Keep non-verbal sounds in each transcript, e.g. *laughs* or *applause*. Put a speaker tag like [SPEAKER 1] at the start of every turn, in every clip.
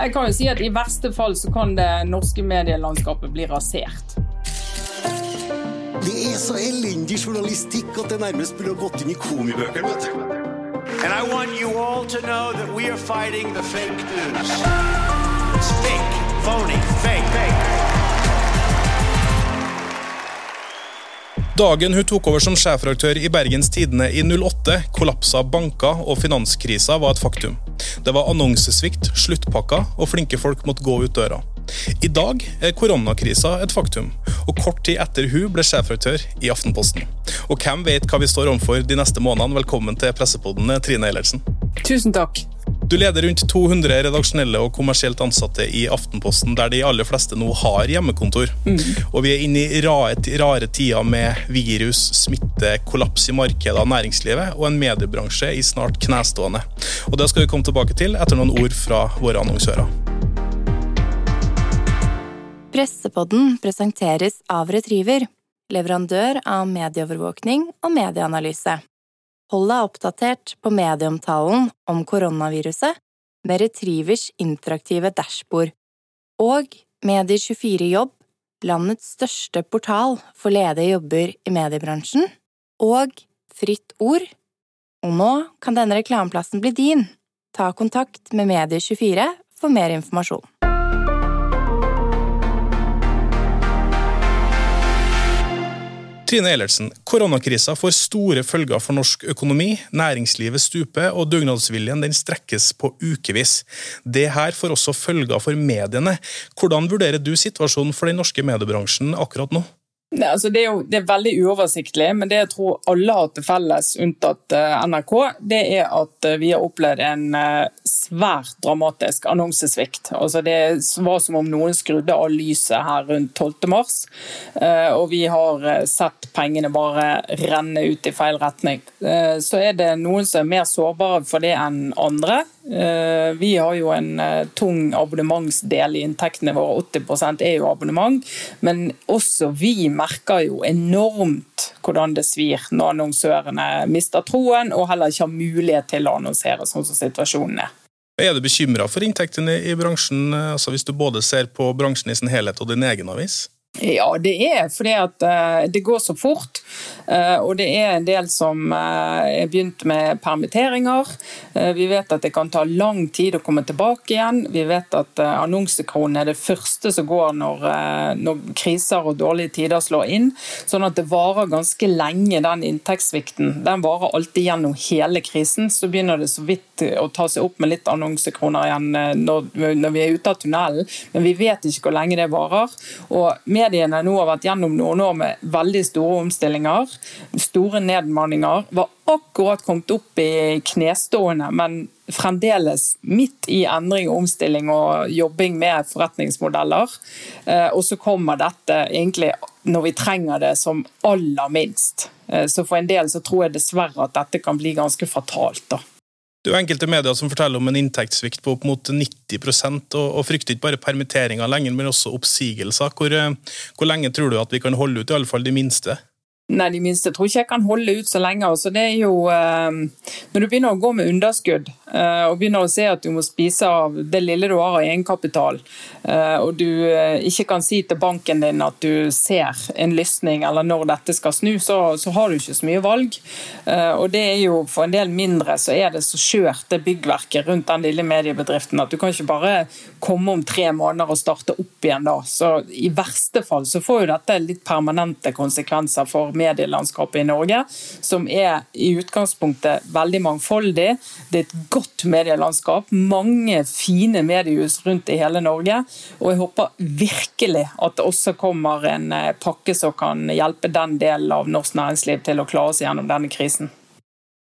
[SPEAKER 1] Jeg kan jo si at I verste fall så kan det norske medielandskapet bli rasert.
[SPEAKER 2] Det er så elendig journalistikk at det nærmest burde gått inn i komibøkene. vet du.
[SPEAKER 3] And I want you all to know that we are fighting the fake news. It's fake, phony, fake, fake.
[SPEAKER 4] Dagen hun tok over som sjefredaktør i Bergens Tidende i 08, kollapsa banker og finanskrisa var et faktum. Det var annonsesvikt, sluttpakker, og flinke folk måtte gå ut døra. I dag er koronakrisa et faktum, og kort tid etter hun ble sjefredaktør i Aftenposten. Og hvem vet hva vi står overfor de neste månedene? Velkommen til pressepodden, Trine Eilertsen.
[SPEAKER 1] Tusen takk.
[SPEAKER 4] Du leder rundt 200 redaksjonelle og kommersielt ansatte i Aftenposten, der de aller fleste nå har hjemmekontor. Og vi er inne i rare, rare tider med virus, smitte, kollaps i markedet av næringslivet og en mediebransje i snart knestående. Og Det skal vi komme tilbake til etter noen ord fra våre annonsører.
[SPEAKER 5] Pressepodden presenteres av Retriever, leverandør av medieovervåkning og medieanalyse. Hold deg oppdatert på medieomtalen om koronaviruset med Retrievers interaktive dashbord. Og Medie24jobb, landets største portal for ledige jobber i mediebransjen. Og Fritt Ord. Og nå kan denne reklameplassen bli din. Ta kontakt med Medie24 for mer informasjon.
[SPEAKER 4] Trine Eilertsen, koronakrisa får store følger for norsk økonomi. Næringslivet stuper, og dugnadsviljen den strekkes på ukevis. Det her får også følger for mediene. Hvordan vurderer du situasjonen for den norske mediebransjen akkurat nå?
[SPEAKER 1] Det, altså det, er jo, det er veldig uoversiktlig, men det jeg tror alle har til felles, unntatt uh, NRK, det er at uh, vi har opplevd en uh, svært dramatisk annonsesvikt. Altså det var som om noen skrudde av lyset her rundt 12. mars, og vi har sett pengene bare renne ut i feil retning. Så er det noen som er mer sårbare for det enn andre. Vi har jo en tung abonnementsdel i inntektene våre, 80% er jo abonnement, men også vi merker jo enormt hvordan det svir når annonsørene mister troen og heller ikke har mulighet til å annonsere sånn som situasjonen er.
[SPEAKER 4] Er du bekymra for inntektene i bransjen, altså hvis du både ser på bransjen i sin helhet og din egen avis?
[SPEAKER 1] Ja, det er fordi at uh, det går så fort. Uh, og det er en del som uh, er begynt med permitteringer. vi vet at det kan ta lang tid å komme tilbake igjen. Vi vet at annonsekronen er det første som går når, når, kriser og dårlige tider slår inn. Sånn at det varer ganske lenge, den inntektssvikten. Den varer alltid gjennom hele krisen. Så begynner det så vidt å ta seg opp med litt annonsekroner igjen når, når vi er ute av tunnelen. Men vi vet ikke hvor lenge det varer. og mediene nå har vært gjennom noen år med veldig store omstillinger, store nedmanninger, var akkurat kommet opp i knestående, men fremdeles midt i endring og omstilling og jobbing med forretningsmodeller. Eh, og så kommer dette egentlig når vi trenger det som aller minst. Eh, så for en del så tror jeg dessverre at dette kan bli ganske fatalt. da.
[SPEAKER 4] Det er jo enkelte medier som forteller om en inntektssvikt på opp mot 90 og, og frykter ikke bare permitteringer lenger, men også oppsigelser. Hvor, eh, hvor lenge tror du at vi kan holde ut, i alle fall de minste?
[SPEAKER 1] Nei, de minste tror ikke jeg kan holde ut så lenge. Så det er jo, eh, når du begynner å gå med underskudd eh, og begynner å se at du må spise av det lille du har av egenkapital, eh, og du ikke kan si til banken din at du ser en lysning eller når dette skal snu, så, så har du ikke så mye valg. Og det er jo For en del mindre så er det så skjørt det byggverket rundt den lille mediebedriften at du kan ikke bare komme om tre måneder og starte opp igjen da. Så I verste fall så får jo dette litt permanente konsekvenser for medielandskapet i Norge, som er i utgangspunktet veldig mangfoldig. Det er et godt medielandskap, mange fine mediehus rundt i hele Norge. Og jeg håper virkelig at det også kommer en eh, pakke som kan hjelpe den delen av norsk næringsliv til å klare seg gjennom denne krisen.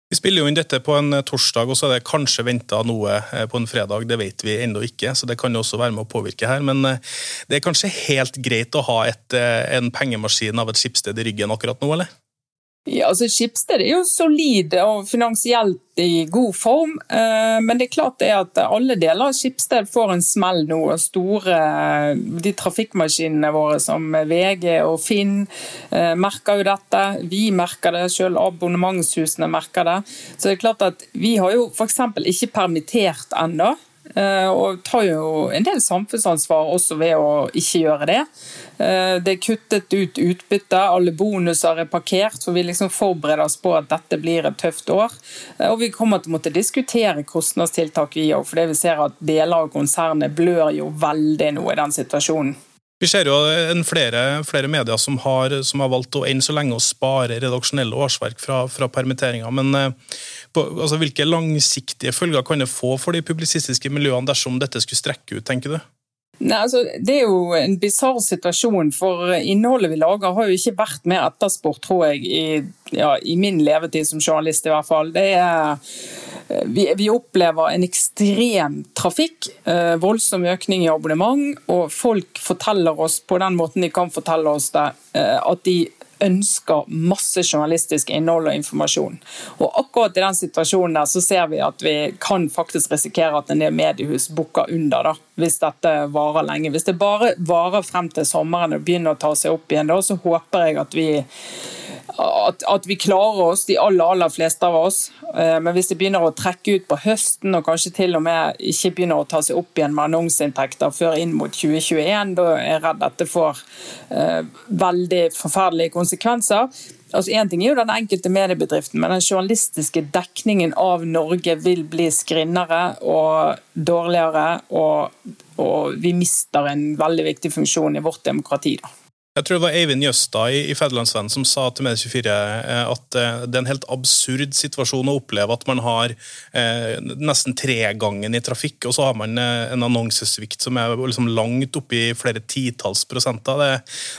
[SPEAKER 4] Vi spiller jo inn dette på en eh, torsdag, og så er det kanskje venta noe eh, på en fredag. Det vet vi ennå ikke, så det kan jo også være med å påvirke her. Men det er kanskje helt greit å ha et, en pengemaskin av et skipssted i ryggen akkurat nå, eller?
[SPEAKER 1] Ja, altså Skipsted er jo solid og finansielt i god form, eh, men det er klart det at alle deler av Skipsted får en smell nå. og store, De trafikkmaskinene våre som VG og Finn eh, merker jo dette. Vi merker det, selv abonnementshusene merker det. Så det er klart at Vi har jo f.eks. ikke permittert ennå. Eh, og tar jo en del samfunnsansvar også ved å ikke gjøre det. Eh, det er kuttet ut utbytte, alle bonuser er parkert, så vi liksom forbereder oss på at dette blir et tøft år. Og vi kommer til å måtte diskutere kostnadstiltak, vi òg, fordi vi ser at deler av konsernet blør jo veldig nå i den situasjonen.
[SPEAKER 4] Vi ser jo flere, flere medier som har, som har, valgt å enn så lenge å spare redaksjonelle årsverk fra, fra permitteringer. Men eh, altså, hvilke langsiktige følger kan det få for de publisistiske miljøene dersom dette skulle strekke ut, tenker du?
[SPEAKER 1] Nei, altså, det er jo en bisarr situasjon, for innholdet vi lager har jo ikke vært mer etterspurt, tror jeg, i, ja, i min levetid som journalist i hvert fall. Det er vi, vi, opplever en ekstrem trafikk, eh, voldsom økning i abonnement, og folk forteller oss på den måten de kan fortelle oss det, eh, at de ønsker masse journalistisk innhold og informasjon. Og akkurat i den situasjonen der så ser vi at vi kan faktisk risikere at en del mediehus bukker under da, hvis dette varer lenge. Hvis det bare varer frem til sommeren og begynner å ta seg opp igjen, da, så håper jeg at vi at, at, vi klarer oss, de aller, aller fleste av oss. Eh, men hvis det begynner å trekke ut på høsten, og kanskje til og med ikke begynner å ta seg opp igjen med annonseinntekter før inn mot 2021, da er jeg redd dette får eh, veldig forferdelige konsekvenser. Altså Én ting er jo den enkelte mediebedriften, men den journalistiske dekningen av Norge vil bli skrinnere og dårligere, og, og vi mister en veldig viktig funksjon i vårt demokrati. da.
[SPEAKER 4] Jeg tror det var Eivind Jøstad i, i som sa til Medie24 eh, at eh, det er en helt absurd situasjon å oppleve at man har eh, nesten tregangen i trafikk, og så har man eh, en annonsesvikt som er liksom langt oppe i flere titalls prosenter. Det,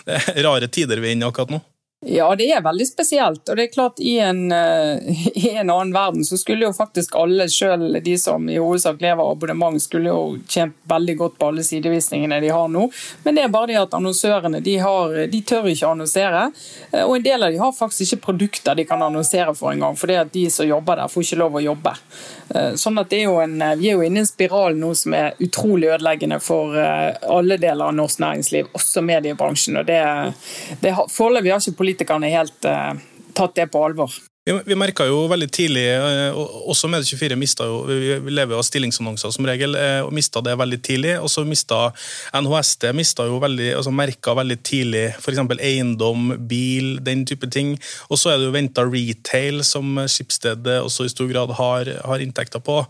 [SPEAKER 4] det er rare tider vi er inne i akkurat nå.
[SPEAKER 1] Ja, det er veldig spesielt. Og det er klart i en, uh, *laughs* i en annen verden så skulle jo faktisk alle, selv de som i hovedsak lever av abonnement, skulle jo tjent veldig godt på alle sidevisningene de har nå. Men det er bare det at annonsørene de, har, de tør ikke annonsere. Uh, og en del av de har faktisk ikke produkter de kan annonsere for engang, fordi at de som jobber der, får ikke lov å jobbe. Uh, sånn at det er jo en, Vi er jo inne i en spiral nå som er utrolig ødeleggende for alle deler av norsk næringsliv, også mediebransjen. og det, det Foreløpig har ikke politikerne helt uh, tatt det på alvor.
[SPEAKER 4] Vi, vi merka jo veldig tidlig, eh, også Medie24 mista jo Vi lever jo av stillingsannonser som regel, eh, og mista det veldig tidlig. Og så mista NHST mista jo veldig, altså merka veldig tidlig f.eks. eiendom, bil, den type ting. Og så er det jo venta retail, som Skipsstedet også i stor grad har, har inntekter på.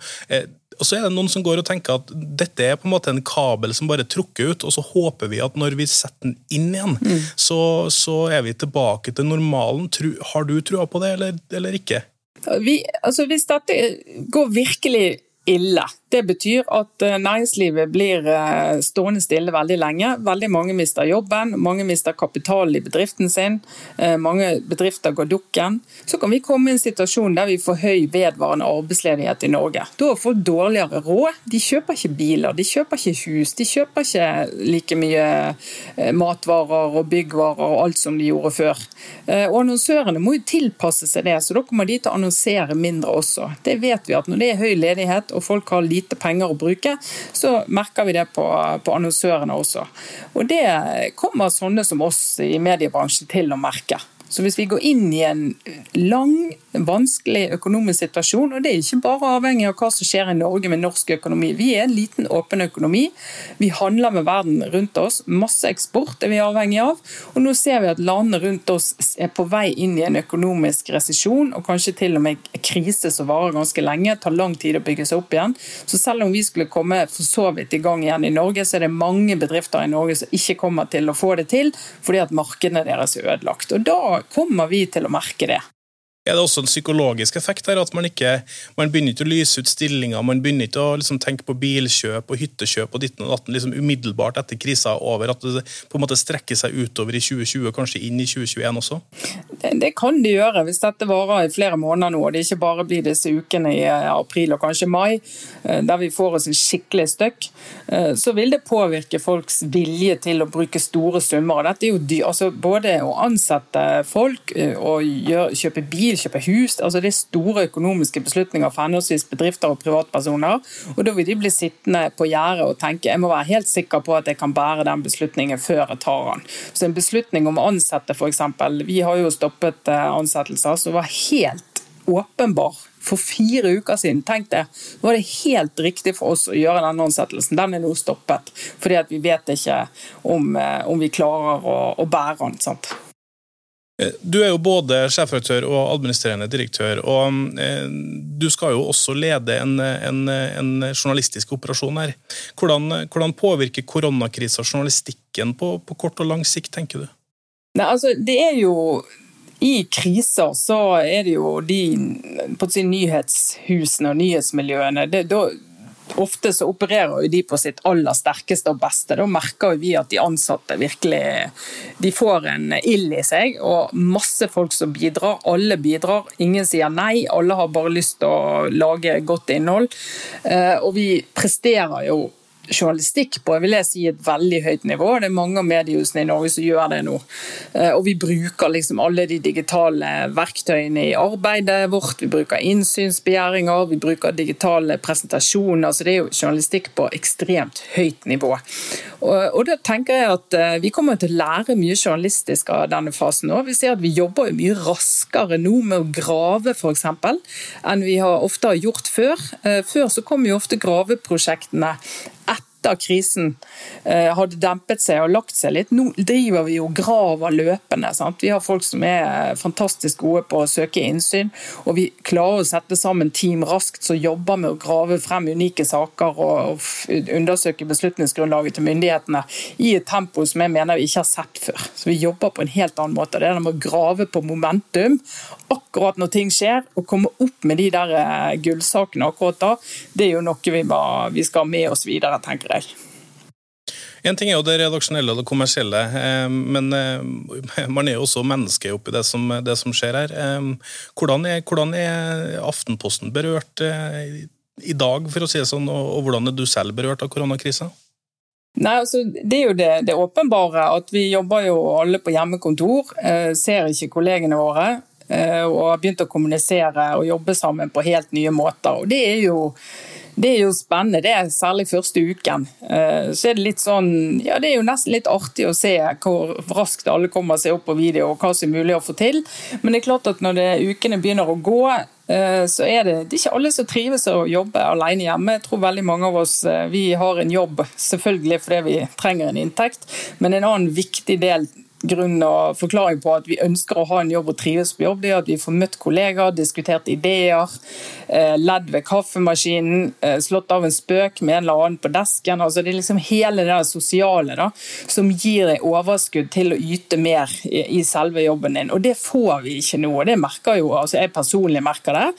[SPEAKER 4] Og så er det noen som går og tenker at dette er på en måte en kabel som bare trukker ut, og så håper vi at når vi setter den inn igjen, mm. så, så, er vi tilbake til normalen. Har du trua på det, eller, eller ikke?
[SPEAKER 1] Vi, altså hvis dette går virkelig ille. Det betyr at eh, næringslivet blir eh, stående stille veldig lenge. Veldig mange mister jobben, mange mister kapitalen i bedriften sin. Eh, mange bedrifter går dukken. Så kan vi komme i en situasjon der vi får høy vedvarende arbeidsledighet i Norge. Da får folk dårligere råd. De kjøper ikke biler, de kjøper ikke hus, de kjøper ikke like mye matvarer og byggvarer og alt som de gjorde før. Og Annonsørene må jo tilpasse seg det, så da kommer de til å annonsere mindre også. Det vet vi at når det er høy ledighet og folk har lite penger å bruke, så merker vi det på, på annonsørene også. Og det kommer sånne som oss i mediebransjen til å merke. Så hvis vi går inn i en lang, vanskelig økonomisk situasjon, og det er ikke bare avhengig av hva som skjer i Norge med norsk økonomi. Vi er en liten, åpen økonomi. Vi handler med verden rundt oss. Masse eksport er vi avhengig av. Og nå ser vi at landene rundt oss er på vei inn i en økonomisk resesjon, og kanskje til og med krise som varer ganske lenge. tar lang tid å bygge seg opp igjen. Så selv om vi skulle komme for så vidt i gang igjen i Norge, så er det mange bedrifter i Norge som ikke kommer til å få det til, fordi at markedene deres er ødelagt. Og da kommer vi til å merke det
[SPEAKER 4] er det også en psykologisk effekt her, at man ikke man begynner ikke å lyse ut stillinger, man begynner ikke å liksom tenke på bilkjøp og hyttekjøp og ditten og datten liksom umiddelbart etter krisa over, at det på en måte strekker seg utover i 2020, kanskje inn i 2021 også?
[SPEAKER 1] Det, det kan det gjøre, hvis dette varer i flere måneder nå, og det ikke bare blir disse ukene i eh, april og kanskje mai, eh, der vi får oss en skikkelig støkk, eh, så vil det påvirke folks vilje til å bruke store summer. Dette er jo altså Både å ansette folk og gjøre, kjøpe bil kjøpe hus. altså Det er store økonomiske beslutninger for henholdsvis bedrifter og privatpersoner. og Da vil de bli sittende på gjerdet og tenke jeg må være helt sikker på at jeg kan bære den beslutningen før jeg tar den. Så En beslutning om å ansette f.eks. Vi har jo stoppet eh, ansettelser som var helt åpenbar for fire uker siden. Tenk det. Var det helt riktig for oss å gjøre denne ansettelsen. Den er nå stoppet. Fordi at vi vet ikke om, eh, om vi klarer å, å bære den. sant?
[SPEAKER 4] Eh, du er jo både sjefredaktør og administrerende direktør, og eh, du skal jo også lede en, en, en journalistisk operasjon her. Hvordan, hvordan påvirker koronakrisa journalistikken på, på, kort og lang sikt, tenker du?
[SPEAKER 1] Nei, altså, det er jo i kriser så er det jo de på å si, nyhetshusene og nyhetsmiljøene det, da, Ofte så opererer jo de på sitt aller sterkeste og beste. Da merker jo vi at de ansatte virkelig de får en ild i seg, og masse folk som bidrar. Alle bidrar, ingen sier nei. Alle har bare lyst til å lage godt innhold. Eh, og vi presterer jo journalistikk på vil jeg si, et veldig høyt nivå. Det er mange av mediehusene i Norge som gjør det nå. Eh, og vi bruker liksom alle de digitale verktøyene i arbeidet vårt. Vi bruker innsynsbegjæringer, vi bruker digitale presentasjoner. Så det er jo journalistikk på ekstremt høyt nivå. Og, og da tenker jeg at eh, vi kommer til å lære mye journalistisk av denne fasen nå. Vi ser at vi jobber mye raskere nå med å grave, f.eks., enn vi har ofte har gjort før. Eh, før så kom jo ofte graveprosjektene etter krisen eh, hadde dempet seg og lagt seg litt. Nå driver vi jo graver løpende. Sant? Vi har folk som er fantastisk gode på å søke innsyn, og vi klarer å sette sammen team raskt som jobber med å grave frem unike saker og undersøke beslutningsgrunnlaget til myndighetene i et tempo som jeg mener vi ikke har sett før. Så Vi jobber på en helt annen måte. Det er med å grave på momentum akkurat når ting skjer, og komme opp med de der eh, gullsakene akkurat da, det er jo noe vi, må, vi skal ha med oss videre, tenker jeg.
[SPEAKER 4] En ting er jo det redaksjonelle og det kommersielle, eh, men eh, man er jo også menneske oppi det som, det som skjer her. Hvordan er, hvordan er, Aftenposten berørt i dag, for å si det sånn, og hvordan er du selv berørt av koronakrisa?
[SPEAKER 1] Nei, altså, Det er jo det, det åpenbare at vi jobber jo alle på hjemmekontor. ser ikke kollegene våre. Eh, og har begynt å kommunisere og jobbe sammen på helt nye måter. Og det er jo det er jo spennende, det er særlig første uken. Eh, så er det litt sånn Ja, det er jo nesten litt artig å se hvor raskt alle kommer seg opp på video, og hva som er mulig å få til. Men det er klart at når det, ukene begynner å gå, eh, så er det, det er ikke alle som trives å jobbe alene hjemme. Jeg tror veldig mange av oss vi har en jobb, selvfølgelig fordi vi trenger en inntekt, men en annen viktig del grunn og forklaring på at vi ønsker å ha en jobb og trives på jobb, det er at vi får møtt kollegaer, diskutert ideer, eh, ledd ved kaffemaskinen, eh, slått av en spøk med en eller annen på desken. altså Det er liksom hele det sosiale da, som gir deg overskudd til å yte mer i selve jobben din. Og Det får vi ikke nå. og det merker jo, altså Jeg personlig merker det,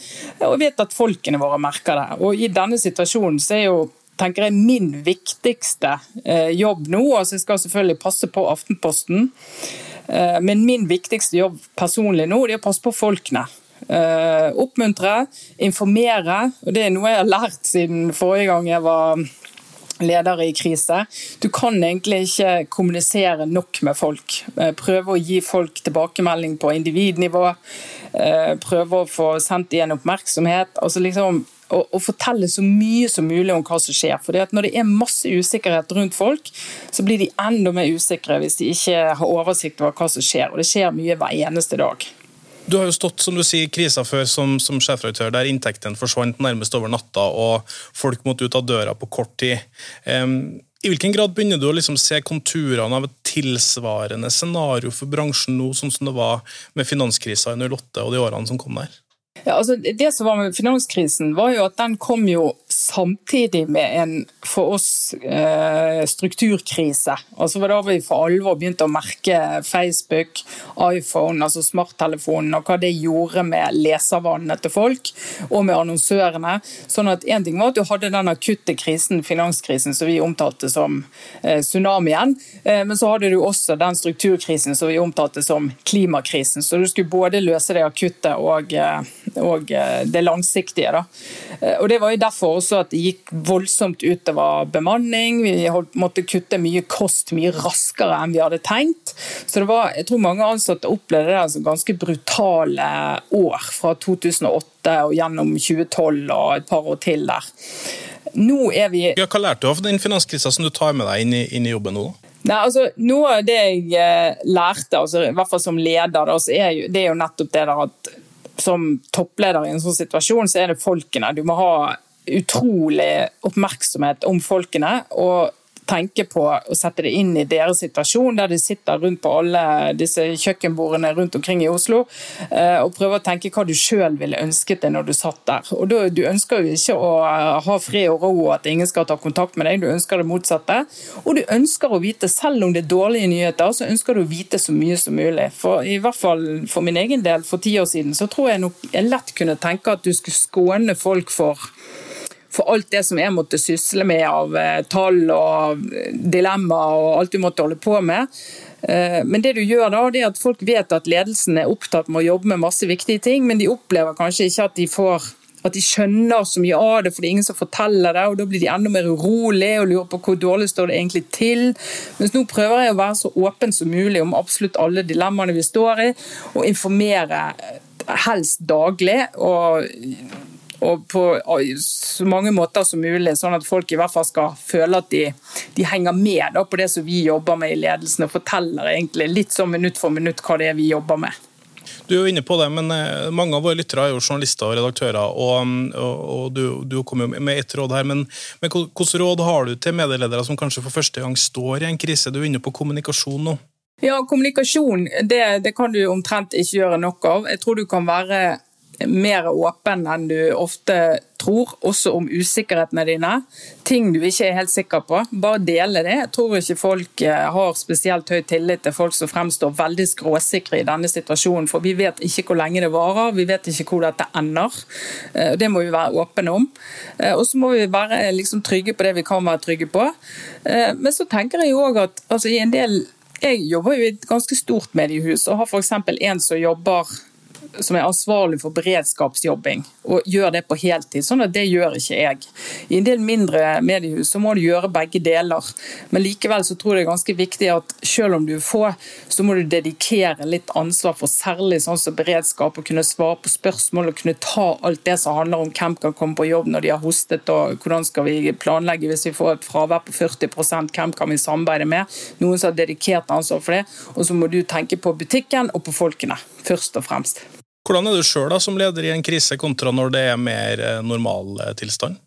[SPEAKER 1] og vet at folkene våre merker det. Og I denne situasjonen så er jo tenker jeg min viktigste eh, jobb nå. altså Jeg skal selvfølgelig passe på Aftenposten, eh, men min viktigste jobb personlig nå det er å passe på folkene. Eh, oppmuntre, informere. og Det er noe jeg har lært siden forrige gang jeg var leder i krise. Du kan egentlig ikke kommunisere nok med folk. Prøve å gi folk tilbakemelding på individnivå. Prøve å få sendt igjen oppmerksomhet. altså liksom og, å, fortelle så mye som mulig om hva som skjer. For Når det er masse usikkerhet rundt folk, så blir de enda mer usikre hvis de ikke har oversikt over hva som skjer. Og det skjer mye hver eneste dag.
[SPEAKER 4] Du har jo stått som du sier, i krisa før som, som sjefredaktør, der inntektene forsvant nærmest over natta og folk måtte ut av døra på kort tid. Um, I hvilken grad begynner du å liksom se konturene av et tilsvarende scenario for bransjen nå, sånn som det var med finanskrisa i 08 og de årene som kom der?
[SPEAKER 1] Ja, altså det som var med finanskrisen, var jo at den kom jo samtidig med en for oss eh, strukturkrise. Altså var Da vi for alvor begynte å merke Facebook, iPhone, altså smarttelefonen, og hva det gjorde med leservanene til folk, og med annonsørene. Sånn at en ting var at du hadde den akutte krisen, finanskrisen, som vi omtalte som eh, tsunamien. Eh, men så hadde du også den strukturkrisen som vi omtalte som klimakrisen. Så du skulle både løse det akutte og og det langsiktige. Da. Og Det var jo derfor også at det gikk voldsomt utover bemanning. Vi måtte kutte mye kost mye raskere enn vi hadde tenkt. Så det var, jeg tror mange ansatte opplevde det som ganske brutale år fra 2008 og gjennom 2012 og et par år til der. Nå er vi
[SPEAKER 4] ja, Hva lærte du av den finanskrisa som du tar med deg inn i, inn i jobben nå?
[SPEAKER 1] Nei, altså, Noe av det jeg eh, lærte, altså, i hvert fall som leder, da, er jo, det er jo nettopp det der at som toppleder i en sånn situasjon, så er det folkene. Du må ha utrolig oppmerksomhet om folkene. og tenke på å sette det inn i deres situasjon, der de sitter rundt på alle disse kjøkkenbordene rundt omkring i Oslo, eh, og prøve å tenke hva du sjøl ville ønsket deg når du satt der. Og da, Du ønsker jo ikke å ha fred og ro og at ingen skal ta kontakt med deg, du ønsker det motsatte. Og du ønsker å vite, selv om det er dårlige nyheter, så ønsker du å vite så mye som mulig. For i hvert fall for min egen del, for ti år siden, så tror jeg nok jeg lett kunne tenke at du skulle skåne folk for for alt det som jeg måtte sysle med av eh, tall og dilemmaer og alt du måtte holde på med. Eh, men det du gjør da, det er at folk vet at ledelsen er opptatt med å jobbe med masse viktige ting, men de opplever kanskje ikke at de får at de skjønner så mye av det, for det er ingen som forteller det. og Da blir de enda mer urolige og lurer på hvor dårlig står det egentlig til. Mens nå prøver jeg å være så åpen som mulig om absolutt alle dilemmaene vi står i, og informere helst daglig. og og på så mange måter som mulig, sånn at folk i hvert fall skal føle at de, de henger med da, på det som vi jobber med i ledelsen, og forteller egentlig litt sånn minutt for minutt hva det er vi jobber med.
[SPEAKER 4] Du er jo inne på det, men eh, Mange av våre lyttere er jo journalister og redaktører. og, og, og Du, du kommer jo med ett råd her, men, men hvilke råd har du til medieledere som kanskje for første gang står i en krise? Du er inne på kommunikasjon nå.
[SPEAKER 1] Ja, Kommunikasjon det, det kan du omtrent ikke gjøre nok av. Jeg tror du kan være mer åpen enn du ofte tror, også om usikkerhetene dine. Ting du ikke er helt sikker på. Bare dele det. Jeg tror ikke folk eh, har spesielt høy tillit til folk som fremstår veldig skråsikre i denne situasjonen, for vi vet ikke hvor lenge det varer, vi vet ikke hvor dette ender. Eh, det må vi være åpne om. Eh, og så må vi være liksom, trygge på det vi kan være trygge på. Men så tenker jeg òg at altså, i en del jeg jobber jo i et ganske stort mediehus og har f.eks. en som jobber som er ansvarlig for beredskapsjobbing, og gjør det på heltid. Sånn at det gjør ikke jeg. I en del mindre mediehus så må du gjøre begge deler. Men likevel så tror jeg det er ganske viktig at selv om du er få, så må du dedikere litt ansvar for særlig sånn som beredskap, og kunne svare på spørsmål og kunne ta alt det som handler om hvem kan komme på jobb når de har hostet, og hvordan skal vi planlegge hvis vi får et fravær på 40% hvem kan vi samarbeide med? Noen som har dedikert ansvar for det. Og så må du tenke på butikken og på folkene, først og fremst.
[SPEAKER 4] Hvordan er du sjøl som leder i en krise, kontra når det er mer eh, normal eh, tilstand?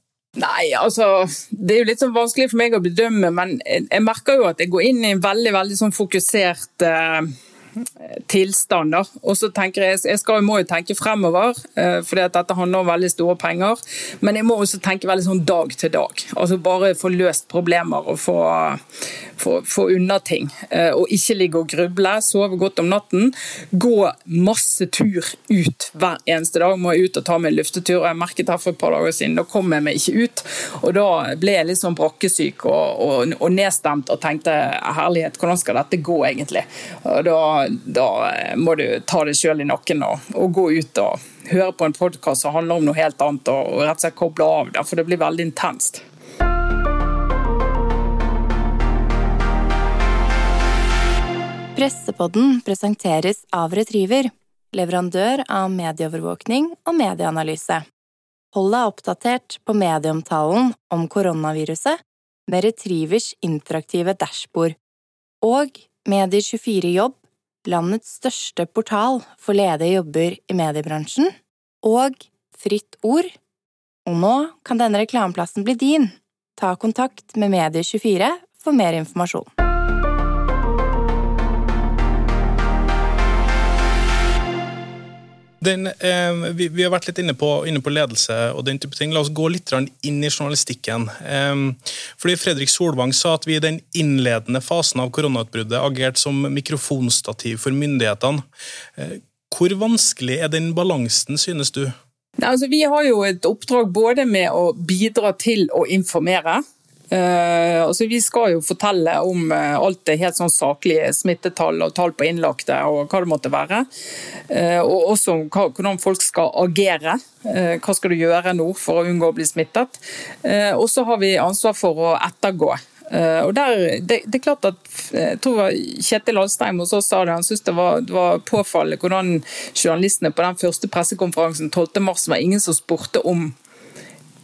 [SPEAKER 1] Nei, altså, Det er jo litt sånn vanskelig for meg å bedømme, men jeg merker jo at jeg går inn i en veldig veldig sånn fokusert uh, tilstand. Da. Og så tenker Jeg jeg skal, må jo tenke fremover, uh, for dette handler om veldig store penger. Men jeg må også tenke veldig sånn dag til dag. Altså Bare få løst problemer og få, få, få unna ting. Uh, og ikke ligge og gruble, sove godt om natten. Gå masse tur ut hver eneste dag. Må jeg ut og ta meg en luftetur. og Jeg merket her for et par dager siden, da kom jeg meg ikke ut. Og da ble jeg litt sånn brakkesyk og, og, og nedstemt og tenkte herlighet, hvordan skal dette gå egentlig? Og da da må du ta det sjøl i nakken og, og, gå ut og høre på en podkast som handler om noe helt annet, og, og rett og slett koble av der, for det blir veldig intenst.
[SPEAKER 5] Pressepodden presenteres av Retriever, leverandør av medieovervåkning og medieanalyse. Hold deg oppdatert på medieomtalen om koronaviruset med Retrivers interaktive dashbord og Medie24 Jobb landets største portal for ledige jobber i mediebransjen, og Fritt Ord. Og nå kan denne reklameplassen bli din. Ta kontakt med Medie24 for mer informasjon.
[SPEAKER 4] Den, eh, vi, vi, har vært litt inne på, inne på, ledelse og den type ting. La oss gå litt inn i journalistikken. Eh, fordi Fredrik Solvang sa at vi i den innledende fasen av koronautbruddet agerte som mikrofonstativ for myndighetene. Eh, hvor vanskelig er den balansen, synes du?
[SPEAKER 1] Altså, vi har jo et oppdrag både med å bidra til å informere, Uh, altså vi skal jo fortelle om uh, alt det helt sånn saklige smittetall og tall på innlagte og hva det måtte være. Uh, og også hva, hvordan folk skal agere. hva skal du gjøre nå for å unngå å bli smittet. og så har vi ansvar for å ettergå. og der, det, det, er klart at jeg tror Kjetil Alstheim hos oss sa det, han syntes det var, var påfallende hvordan journalistene på den første pressekonferansen 12.3 var ingen som spurte om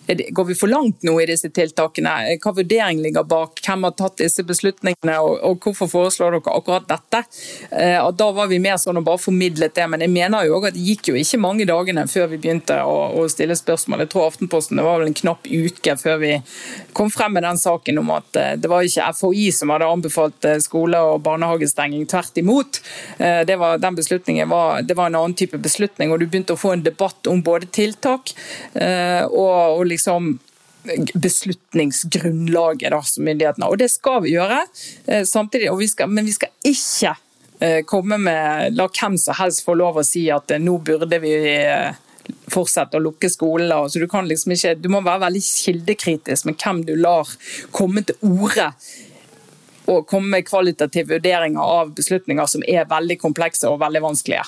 [SPEAKER 1] Går vi for langt nå i disse tiltakene? Hva vurdering ligger bak? Hvem har tatt disse beslutningene, og, hvorfor foreslår dere akkurat dette? Eh, og da var vi mer sånn og bare formidlet det, men jeg mener jo også at det gikk jo ikke mange dagene før vi begynte å, å stille spørsmål. Jeg tror Aftenposten det var vel en knapp uke før vi kom frem med den saken om at eh, det var ikke FHI som hadde anbefalt eh, skole- og barnehagestenging, tvert imot. Det var, den beslutningen var, det var en annen type beslutning, og du begynte å få en debatt om både tiltak og, og liksom beslutningsgrunnlaget da, som myndighetene. Og det skal vi gjøre, eh, samtidig, vi skal, men vi skal ikke eh, komme med La hvem som helst få lov å si at eh, nå burde vi fortsette å lukke skolen. Altså, du, kan liksom ikke, du må være veldig kildekritisk med hvem du lar komme til orde og komme med kvalitative vurderinger av beslutninger som er veldig komplekse og veldig vanskelige.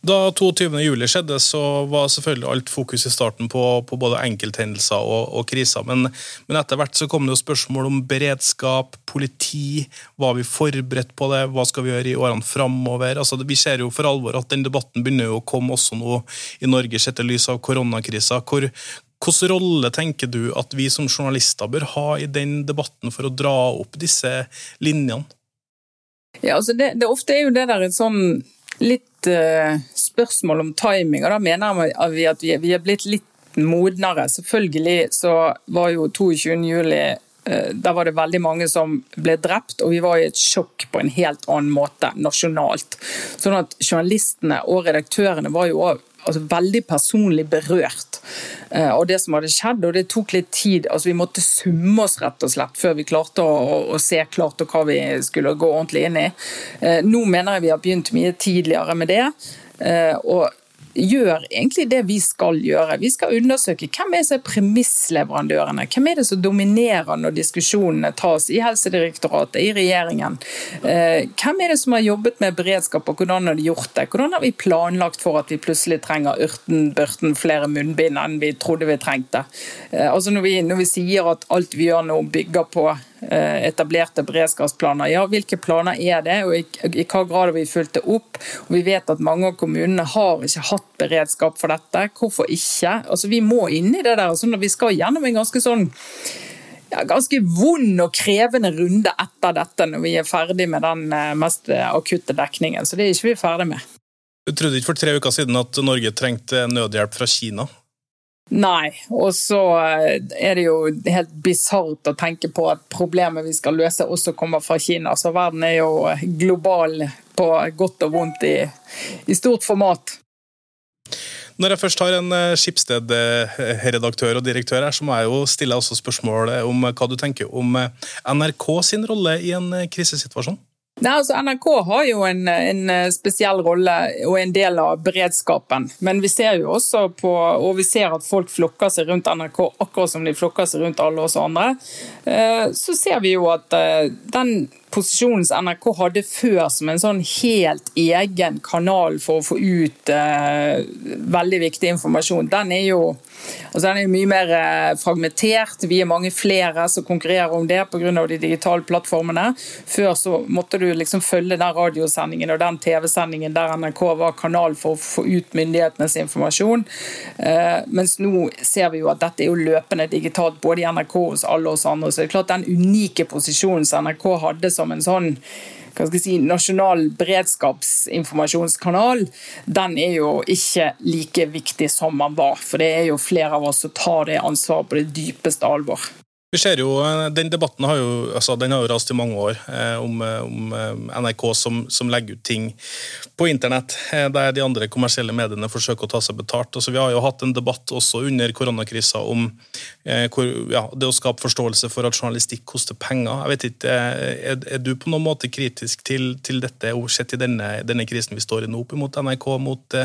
[SPEAKER 4] Da 22.07 skjedde, så var selvfølgelig alt fokus i starten på, på både enkelthendelser og, og kriser. Men, men, etter hvert så kom det jo spørsmål om beredskap, politi. Var vi forberedt på det? Hva skal vi gjøre i årene framover? Altså, vi ser jo for alvor at den debatten begynner jo å komme også nå i Norge, sett i lys av koronakrisa. Hvor, hvilken rolle tenker du at vi som journalister bør ha i den debatten for å dra opp disse linjene?
[SPEAKER 1] Ja, altså det, det ofte er jo det der et sånn litt uh, spørsmål om timing, og da mener vi at vi, er blitt litt modnere. Selvfølgelig så var jo 22. juli uh, der var det veldig mange som ble drept, og vi var i et sjokk på en helt annen måte nasjonalt. Sånn at Journalistene og redaktørene var jo altså, veldig personlig berørt eh, av det som hadde skjedd. og Det tok litt tid. altså Vi måtte summe oss rett og slett før vi klarte å, å, å se klart og hva vi skulle gå ordentlig inn i. Eh, nå mener jeg vi har begynt mye tidligere med det. Eh, og gjør egentlig det vi skal gjøre. Vi skal undersøke hvem er som premissleverandørene. Hvem er det som dominerer når diskusjonene tas i Helsedirektoratet, i regjeringen. Eh, hvem er det som har jobbet med beredskap, og hvordan har de gjort det? Hvordan har vi planlagt for at vi plutselig trenger ørten-børten flere munnbind enn vi trodde vi trengte? Eh, altså når vi, når vi sier at alt vi gjør nå bygger på etablerte beredskapsplaner. Ja, hvilke planer er det, og i, hva grad har vi fulgt det opp? Og vi vet at mange av kommunene har ikke hatt beredskap for dette. Hvorfor ikke? Altså, vi må inn i det der. Så når vi skal gjennom en ganske sånn ja, ganske vond og krevende runde etter dette, når vi er ferdig med den eh, mest akutte dekningen. Så det er ikke vi ferdig med.
[SPEAKER 4] Du trodde ikke for tre uker siden at Norge trengte nødhjelp fra Kina?
[SPEAKER 1] Nei, og så eh, er det jo helt bisart å tenke på at problemet vi skal løse også kommer fra Kina. Så verden er jo global på godt og vondt i, i stort format.
[SPEAKER 4] Når jeg først har en eh, Skipsted-redaktør og direktør her, så må jeg jo stille også spørsmålet om hva du tenker om eh, NRK sin rolle i en krisesituasjon?
[SPEAKER 1] Nei, altså NRK har jo en, en, spesiell rolle og en del av beredskapen. Men vi ser jo også på, og vi ser at folk flokker seg rundt NRK akkurat som de flokker seg rundt alle oss andre. Eh, så ser vi jo at eh, den posisjonen som NRK hadde før som en sånn helt egen kanal for å få ut eh, veldig viktig informasjon, den er jo altså den er mye mer uh, fragmentert. Vi er mange flere som konkurrerer om det pga. de digitale plattformene. Før så måtte du liksom følge den radiosendingen og den TV-sendingen der NRK var kanal for å få ut myndighetenes informasjon. Eh, mens nå ser vi jo at dette er jo løpende digitalt både i NRK hos alle oss andre. Så det er klart den unike posisjonen som NRK hadde som en sånn hva skal jeg si, nasjonal beredskapsinformasjonskanal, den er jo ikke like viktig som man var. For det er jo flere av oss som tar det ansvaret på det dypeste alvor.
[SPEAKER 4] Vi ser jo, eh, Den debatten har jo, altså, den har jo rast i mange år eh, om, eh, om eh, NRK som, som, legger ut ting på internett eh, der de andre kommersielle mediene forsøker å ta seg betalt. Altså, vi har jo hatt en debatt også under koronakrisa om eh, hvor, ja, det å skape forståelse for at journalistikk koster penger. Jeg vet ikke, Er, er du på noen måte kritisk til, til dette, sett i denne, denne, krisen vi står i nå, opp mot NRK, mot,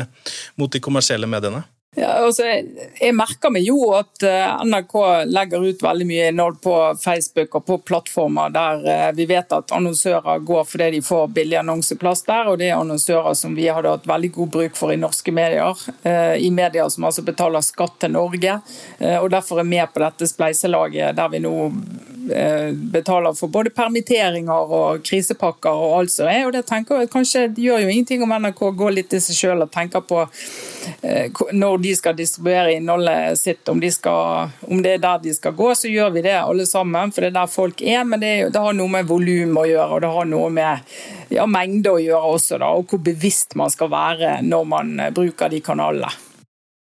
[SPEAKER 4] mot de kommersielle mediene?
[SPEAKER 1] Ja, altså, jeg merker meg jo at eh, NRK legger ut veldig mye innhold på Facebook og på plattformer der eh, vi vet at annonsører går fordi de får billig annonseplass der, og det er annonsører som vi hadde hatt veldig god bruk for i norske medier. Eh, I medier som altså betaler skatt til Norge, og derfor er med på dette spleiselaget der vi nå betaler for både permitteringer og krisepakker og alt som er. og det tenker jeg kanskje Det gjør jo ingenting om NRK går litt til seg selv og tenker på eh, når de skal distribuere innholdet sitt, om, de skal, om, det er der de skal gå, så gjør vi det alle sammen, for det er der folk er. Men det, det har noe med volum å gjøre, og det har noe med ja, mengde å gjøre også, da, og hvor bevisst man skal være når man bruker de kanalene.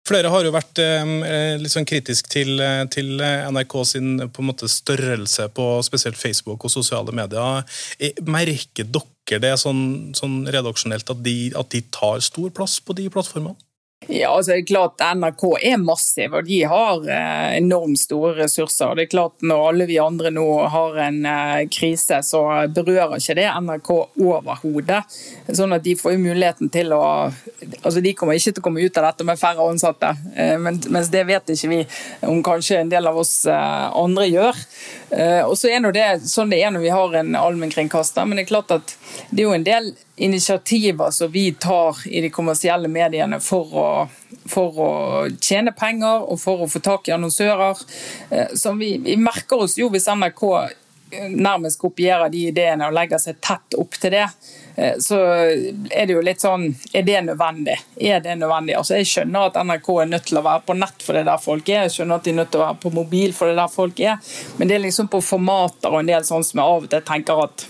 [SPEAKER 4] Flere har jo vært eh, litt sånn kritisk til, eh, til, eh, NRK sin på en måte størrelse på spesielt Facebook og sosiale medier. Merker dere det sånn, sånn redaksjonelt at de, at de tar stor plass på de plattformene?
[SPEAKER 1] Ja, altså det er klart NRK er massiv, og de har eh, enormt store ressurser. Det er klart Når alle vi andre nå har en eh, krise, så berører ikke det NRK overhodet. Sånn at de får jo muligheten til å altså De kommer ikke til å komme ut av dette med færre ansatte, eh, men, mens det vet ikke vi om kanskje en del av oss andre gjør. Eh, og så er det sånn det er når vi har en allmennkringkaster, men det er klart at det er jo en del initiativer som vi tar i de kommersielle mediene for å, for å tjene penger og for å få tak i annonsører. Eh, som vi, vi merker oss jo hvis NRK nærmest kopierer de ideene og legger seg tett opp til det, eh, så er det jo litt sånn Er det nødvendig? Er det nødvendig? Altså Jeg skjønner at NRK er nødt til å være på nett for det er der folk er, jeg skjønner at de er nødt til å være på mobil for det er der folk er, men det er liksom på formater og en del sånn som jeg av og til tenker at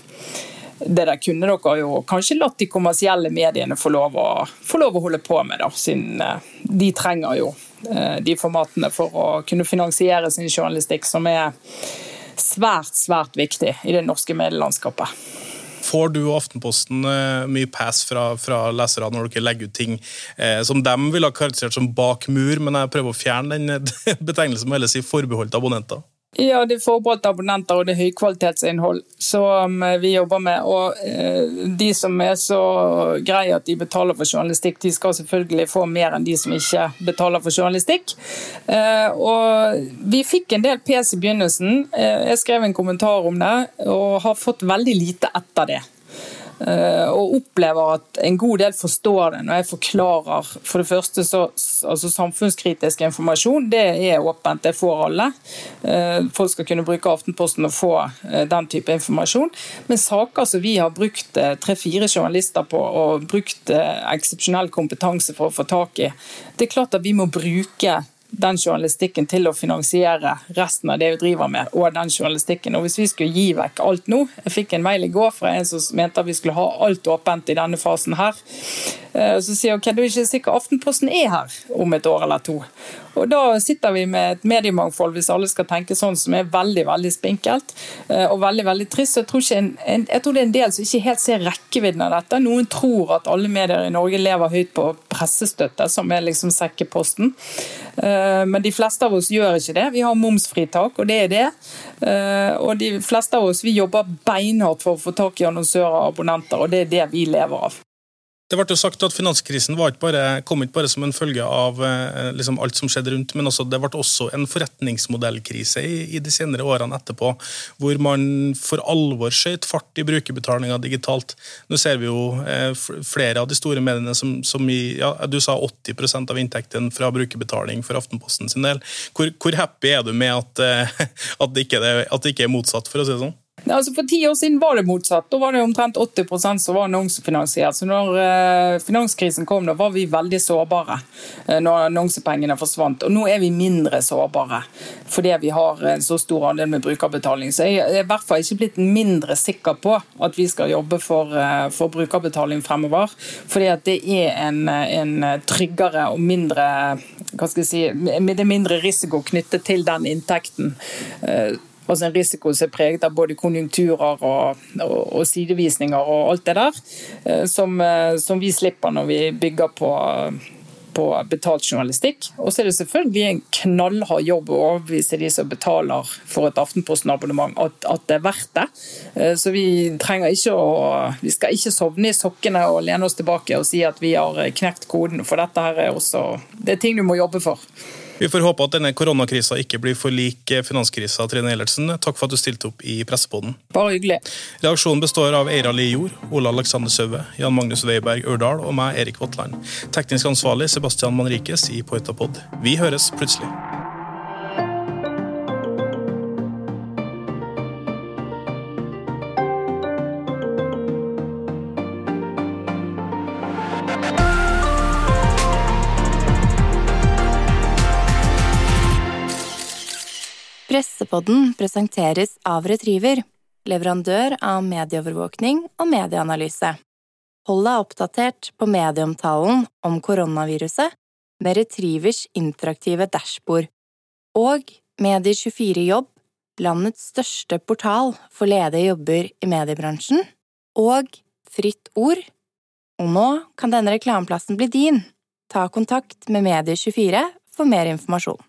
[SPEAKER 1] det der kunne dere jo kanskje latt de kommersielle mediene få lov å, få lov å holde på med, da, siden eh, de trenger jo eh, de formatene for å kunne finansiere sin journalistikk, som er svært, svært viktig i det norske medielandskapet.
[SPEAKER 4] Får du og Aftenposten eh, mye pass fra, fra, lesere når dere legger ut ting eh, som de ville ha karakterisert som bak mur, men jeg prøver å fjerne den *laughs* betegnelsen med å si forbeholdt abonnenter?
[SPEAKER 1] Ja, det er forbeholdt abonnenter og det er høykvalitetsinnhold som eh, vi jobber med. Og eh, de som er så greie at de betaler for journalistikk, de skal selvfølgelig få mer enn de som ikke betaler for journalistikk. Eh, og vi fikk en del pes i begynnelsen. Jeg skrev en kommentar om det og har fått veldig lite etter det. Eh, og opplever at en god del forstår det når jeg forklarer for det første så altså Samfunnskritisk informasjon det er åpent, det får alle. Eh, folk skal kunne bruke Aftenposten og få eh, den type informasjon. Men saker som vi har brukt tre-fire journalister på og brukt eksepsjonell kompetanse for å få tak i, det er klart at vi må bruke den journalistikken til å finansiere resten av det vi driver med, og den journalistikken. Og Hvis vi skulle gi vekk alt nå Jeg fikk en mail i går fra en som mente at vi skulle ha alt åpent i denne fasen her. Eh, så sier jeg ok, du er ikke sikker Aftenposten er her om et år eller to. Og Da sitter vi med et mediemangfold, hvis alle skal tenke sånn, som er veldig veldig spinkelt eh, og veldig veldig trist. Jeg tror, en, en, jeg tror, det er en del som ikke helt ser rekkevidden av dette. Noen tror at alle medier i Norge lever høyt på pressestøtte, som er liksom sekkeposten. Eh, men de fleste av oss gjør ikke det. Vi har momsfritak, og det er det. Eh, og de fleste av oss vi jobber beinhardt for å få tak i annonsører og abonnenter, og det er det vi lever av.
[SPEAKER 4] Det ble jo sagt at Finanskrisen ikke bare, kom ikke bare som en følge av eh, liksom alt som skjedde rundt, men også, det ble også en forretningsmodellkrise i, i, de senere årene etterpå, hvor man for alvor skjøt fart i brukerbetalinga digitalt. Nå ser vi jo eh, flere av de store mediene som, som i ja, Du sa 80% av inntekten fra brukerbetaling for Aftenposten sin del. Hvor, hvor happy er du med at, eh, *laughs* at, det ikke, at det ikke er motsatt, for å si det sånn?
[SPEAKER 1] Altså For ti år siden var det motsatt. Da var det omtrent 80% som var annonsefinansiert. Så når uh, finanskrisen kom, da var vi veldig sårbare uh, når annonsepengene forsvant. Og nå er vi mindre sårbare fordi vi har en så stor andel med brukerbetaling. Så jeg er i hvert fall ikke blitt mindre sikker på at vi skal jobbe for, uh, for brukerbetaling fremover. Fordi at det er en, en tryggere og mindre hva skal jeg si, det mindre risiko knyttet til den inntekten altså en risiko som er preget av både konjunkturer og, og, og sidevisninger og alt det der, eh, som, eh, som, vi slipper når vi bygger på, på betalt journalistikk. Og så er det selvfølgelig en knallhard jobb å overbevise de som betaler for et Aftenposten-abonnement at, at, det er verdt det. Eh, så vi trenger ikke å Vi skal ikke sovne i sokkene og lene oss tilbake og si at vi har knekt koden, for dette her er også Det er ting du må jobbe for.
[SPEAKER 4] Vi får håpe at denne koronakrisa ikke blir for lik finanskrisa. Trine Eilertsen, takk for at du stilte opp i pressepoden.
[SPEAKER 1] Bare hyggelig.
[SPEAKER 4] Reaksjonen består av Eira Li Jord, Ola Alexander Søve, Jan Magnus Weiberg Ørdal og meg, Erik Vatland. Teknisk ansvarlig Sebastian Manrikes i Poetapod. Vi høres plutselig.
[SPEAKER 5] Pressepodden presenteres av Retriever, leverandør av medieovervåkning og medieanalyse. Hold deg oppdatert på medieomtalen om koronaviruset med Retrievers interaktive dashbord. Og Medier24 Jobb, landets største portal for ledige jobber i mediebransjen. Og Fritt Ord. Og nå kan denne reklameplassen bli din. Ta kontakt med Medier24 for mer informasjon.